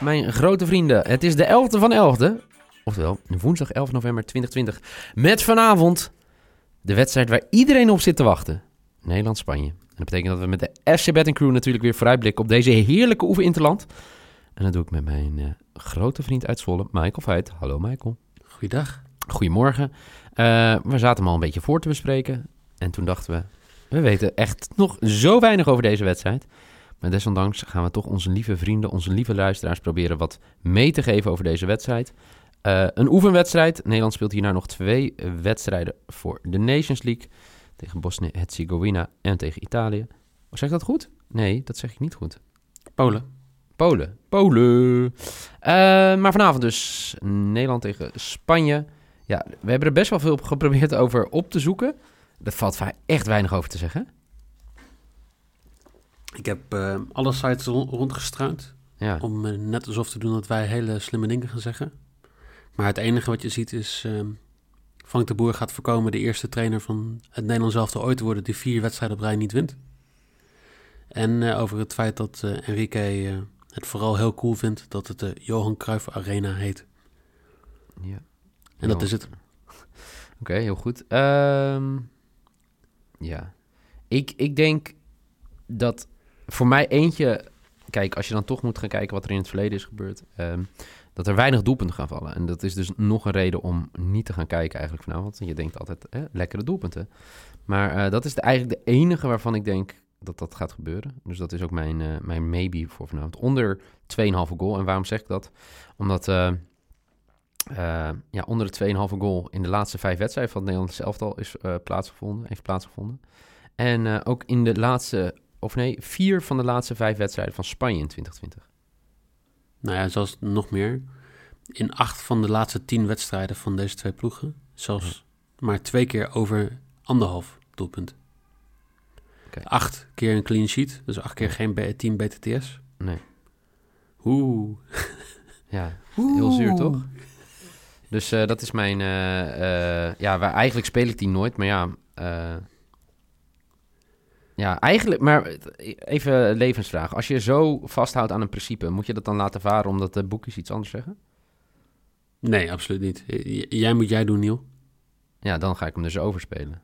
Mijn grote vrienden. Het is de 11e van 11e. Oftewel, woensdag 11 november 2020. Met vanavond de wedstrijd waar iedereen op zit te wachten. Nederland-Spanje. En dat betekent dat we met de FC Betting Crew natuurlijk weer vooruitblikken op deze heerlijke oefeninterland. En dat doe ik met mijn eh, grote vriend uit Zwolle, Michael Veit. Hallo Michael. Goeiedag. Goedemorgen. Uh, we zaten hem al een beetje voor te bespreken. En toen dachten we, we weten echt nog zo weinig over deze wedstrijd. Maar desondanks gaan we toch onze lieve vrienden, onze lieve luisteraars proberen wat mee te geven over deze wedstrijd. Uh, een oefenwedstrijd. Nederland speelt hierna nog twee wedstrijden voor de Nations League. Tegen Bosnië-Herzegovina en tegen Italië. Oh, zeg ik dat goed? Nee, dat zeg ik niet goed. Polen. Polen. Polen. Uh, maar vanavond dus Nederland tegen Spanje. Ja, we hebben er best wel veel geprobeerd over op te zoeken. Dat valt echt weinig over te zeggen. Ik heb uh, alle sites rondgestruind. Ja. Om uh, net alsof te doen dat wij hele slimme dingen gaan zeggen. Maar het enige wat je ziet is... Uh, Frank de Boer gaat voorkomen de eerste trainer van het Nederlands elftal ooit te worden... die vier wedstrijden op rij niet wint. En over het feit dat Enrique het vooral heel cool vindt... dat het de Johan Cruijff Arena heet. Ja. En dat is het. Oké, heel goed. Um, ja. Ik, ik denk dat voor mij eentje... Kijk, als je dan toch moet gaan kijken wat er in het verleden is gebeurd... Um, dat er weinig doelpunten gaan vallen. En dat is dus nog een reden om niet te gaan kijken eigenlijk vanavond. Je denkt altijd, hè, lekkere doelpunten. Maar uh, dat is eigenlijk de enige waarvan ik denk dat dat gaat gebeuren. Dus dat is ook mijn, uh, mijn maybe voor vanavond. Onder 2,5 goal. En waarom zeg ik dat? Omdat... Uh, ja, onder de 2,5 goal in de laatste vijf wedstrijden van het Nederlandse elftal is plaatsgevonden, heeft plaatsgevonden. En ook in de laatste, of nee, vier van de laatste vijf wedstrijden van Spanje in 2020. Nou ja, zelfs nog meer. In acht van de laatste tien wedstrijden van deze twee ploegen, zelfs ja. maar twee keer over anderhalf doelpunt. Okay. Acht keer een clean sheet, dus acht keer geen 10 BTTS. Nee. Oeh. ja, heel zuur toch? Dus uh, dat is mijn... Uh, uh, ja, waar, eigenlijk speel ik die nooit, maar ja... ja, eigenlijk... Maar even levensvraag. Als je zo vasthoudt aan een principe, moet je dat dan laten varen omdat de boekjes iets anders zeggen? Nee, absoluut niet. J jij moet jij doen, Niel. Ja, dan ga ik hem dus overspelen.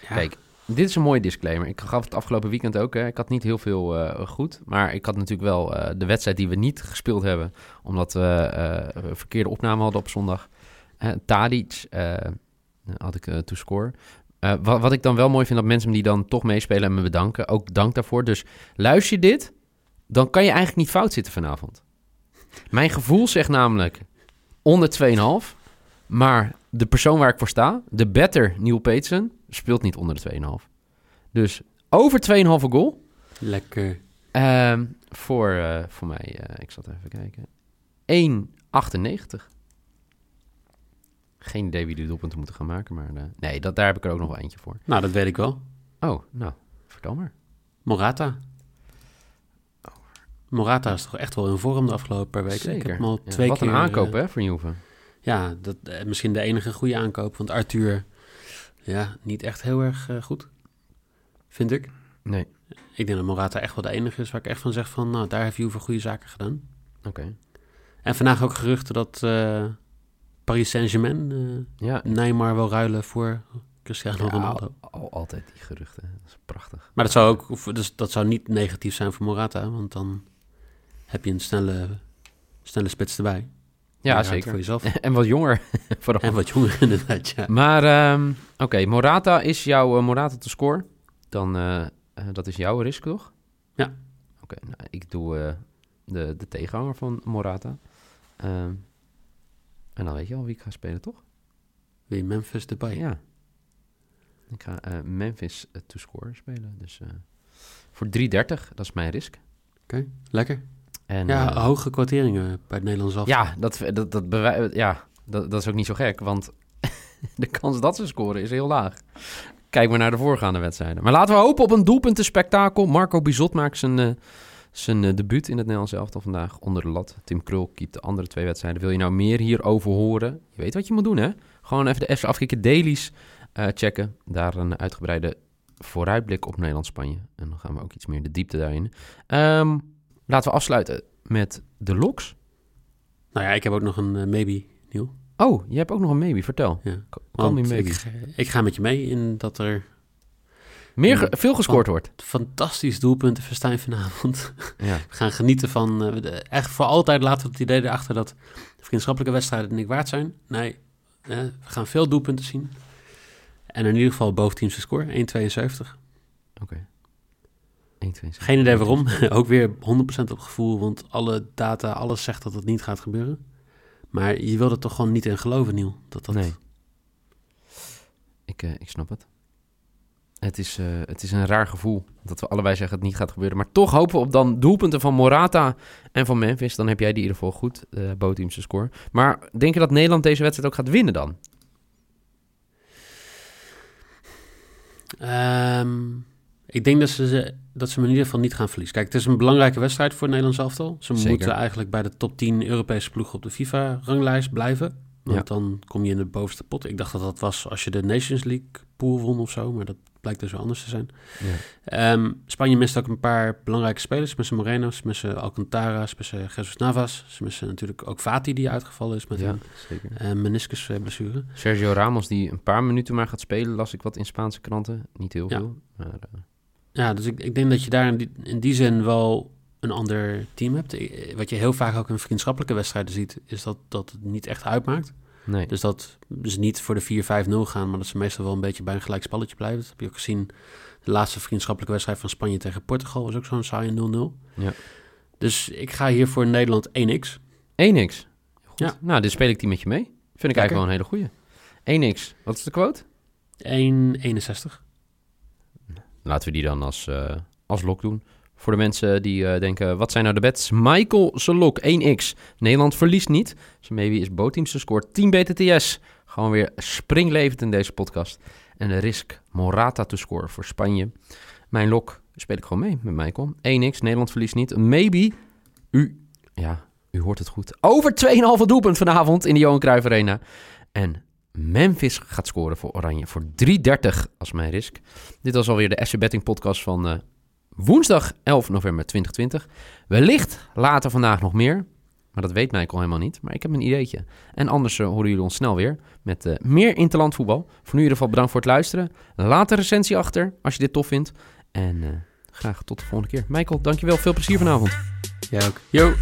Ja. Kijk, dit is een mooie disclaimer. Ik gaf het afgelopen weekend ook. Hè. Ik had niet heel veel uh, goed. Maar ik had natuurlijk wel uh, de wedstrijd die we niet gespeeld hebben. Omdat we uh, verkeerde opname hadden op zondag. Tadic had ik to score. Wat, wat, ik dan wel mooi vind, dat mensen die dan toch meespelen en me bedanken. Ook dank daarvoor. Dus luister je dit, dan kan je eigenlijk niet fout zitten vanavond. Mijn gevoel zegt namelijk onder 2,5. Maar de persoon waar ik voor sta, de better Neil Petersen, speelt niet onder de 2,5. Dus over 2,5 goal. Lekker. Um, voor, uh, voor mij, uh, ik zat even kijken. 1,98. Geen idee wie de doelpunten moeten gaan maken, maar uh, nee, dat, daar heb ik er ook nog wel eentje voor. Nou, dat weet ik wel. Oh, nou, vertel maar. Morata. Morata is toch echt wel in vorm de afgelopen paar weken. Zeker. Ik heb hem al ja, twee wat keer... een aankoop hè, voor Juve. Ja, dat, uh, misschien de enige goede aankoop. Want Arthur, ja, niet echt heel erg uh, goed. Vind ik. Nee. Ik denk dat Morata echt wel de enige is waar ik echt van zeg van... Nou, daar heeft Juve goede zaken gedaan. Oké. Okay. En vandaag ook geruchten dat uh, Paris Saint-Germain ja. Neymar wil ruilen voor Cristiano ja, Ronaldo. Al, al, altijd die geruchten. Dat is prachtig. Maar dat zou ook dus dat zou niet negatief zijn voor Morata. Want dan heb je een snelle, snelle spits erbij. Ja, zeker. Voor jezelf. en wat jonger. vooral. En wat jonger, inderdaad, ja. Maar, um, oké, okay, Morata is jouw uh, Morata te score. Dan, uh, uh, dat is jouw risk, toch? Ja. Oké, okay, nou, ik doe de, de tegenhanger van Morata. Um, en dan weet je al wie ik ga spelen, toch? Wie, Memphis erbij? Ja. Ik ga Memphis to score spelen. Dus voor 3,30, dat is mijn risk. Oké, okay, lekker. En, ja, uh, hoge kwarteringen bij het Nederlands af. Ja, dat, dat, dat, ja dat, dat is ook niet zo gek, want de kans dat ze scoren is heel laag. Kijk maar naar de voorgaande wedstrijden. Maar laten we hopen op een doelpuntenspektakel. Marco Bizot maakt zijn, uh, zijn uh, debuut in het Nederlands elftal vandaag onder de lat. Tim Krul keept de andere twee wedstrijden. Wil je nou meer hierover horen? Je weet wat je moet doen, hè? Gewoon even de FC Afkikken dailies checken. Daar een uitgebreide vooruitblik op Nederland-Spanje. En dan gaan we ook iets meer de diepte daarin. Um, laten we afsluiten met de locks. Nou ja, ik heb ook nog een maybe, Nieuw. Oh, je hebt ook nog een maybe. Vertel. Ja. Maybe. Ik, ik, ga met je mee in dat er... Meer veel gescoord wordt. Fantastisch doelpunten Verstijn vanavond. Ja. We gaan genieten van... Uh, echt voor altijd laten we het idee erachter dat vriendschappelijke wedstrijden niet waard zijn. Nee, we gaan veel doelpunten zien. En in ieder geval boventeamse score, 1,72. Oké. Geen idee waarom. Ook weer 100% op gevoel, want alle data, alles zegt dat het niet gaat gebeuren. Maar je wil er toch gewoon niet in geloven, Niel. Dat dat... Nee. Ik, uh, ik snap het. Het is, uh, het is een raar gevoel dat we allebei zeggen het niet gaat gebeuren. Maar toch hopen we op dan doelpunten van Morata en van Memphis. Dan heb jij die in ieder geval goed, uh, bootteamse score. Maar denk je dat Nederland deze wedstrijd ook gaat winnen dan? Um, ik denk dat ze, dat ze in ieder geval niet gaan verliezen. Kijk, het is een belangrijke wedstrijd voor het Nederlands elftal. Ze moeten eigenlijk bij de top 10 Europese ploegen op de FIFA-ranglijst blijven. Want dan kom je in de bovenste pot. Ik dacht dat dat was als je de Nations League pool won of zo. Maar dat blijkt dus wel anders te zijn. Ja. Ehm, Spanje mist ook een paar belangrijke spelers. Missen Moreno, ze missen Alcantara, missen Jesus Navas. Ze missen natuurlijk ook Fati die uitgevallen is met een uh, meniscusblessure. Sergio Ramos die een paar minuten maar gaat spelen, las ik wat in Spaanse kranten. Niet heel veel. Maar, uh... Ja, dus ik, ik denk dat je daar in die, in die zin wel een ander team hebt. Wat je heel vaak ook in vriendschappelijke wedstrijden ziet, is dat, dat het niet echt uitmaakt. Nee. Dus dat ze niet voor de 4-5-0 gaan, maar dat ze meestal wel een beetje bij een gelijk spalletje blijven. Dat heb je ook gezien. De laatste vriendschappelijke wedstrijd van Spanje tegen Portugal was ook zo'n saaie 0-0. Ja. Dus ik ga hier voor Nederland 1x. 1x? Ja. Nou, dit speel ik die met je mee. Vind ik eigenlijk wel een hele goeie. 1x. Wat is de quote? 1,61. Laten we die dan als, uh, als lok doen. Voor de mensen die uh, denken, wat zijn nou de bets? Michael Selok, 1x. Nederland verliest niet. Maybe is bootteamse scoort 10 BTTS. Gewoon weer springlevend in deze podcast. En de risk Morata te scoren voor Spanje. Mijn lok speel ik gewoon mee met Michael. 1x, Nederland verliest niet. Maybe, u, ja, u hoort het goed. Over 2,5 doelpunt vanavond in de Johan Cruijff Arena. En Memphis gaat scoren voor Oranje voor 3,30 als mijn risk. Dit was alweer de SC Betting podcast van uh, woensdag 11 november 2020. Wellicht later vandaag nog meer. Maar dat weet Michael helemaal niet. Maar ik heb een ideetje. En anders uh, horen jullie ons snel weer met uh, meer interlandvoetbal. Voor nu in ieder geval bedankt voor het luisteren. Laat een recensie achter als je dit tof vindt. En graag tot de volgende keer. Michael, dankjewel. Veel plezier vanavond. Jij ook. Yo.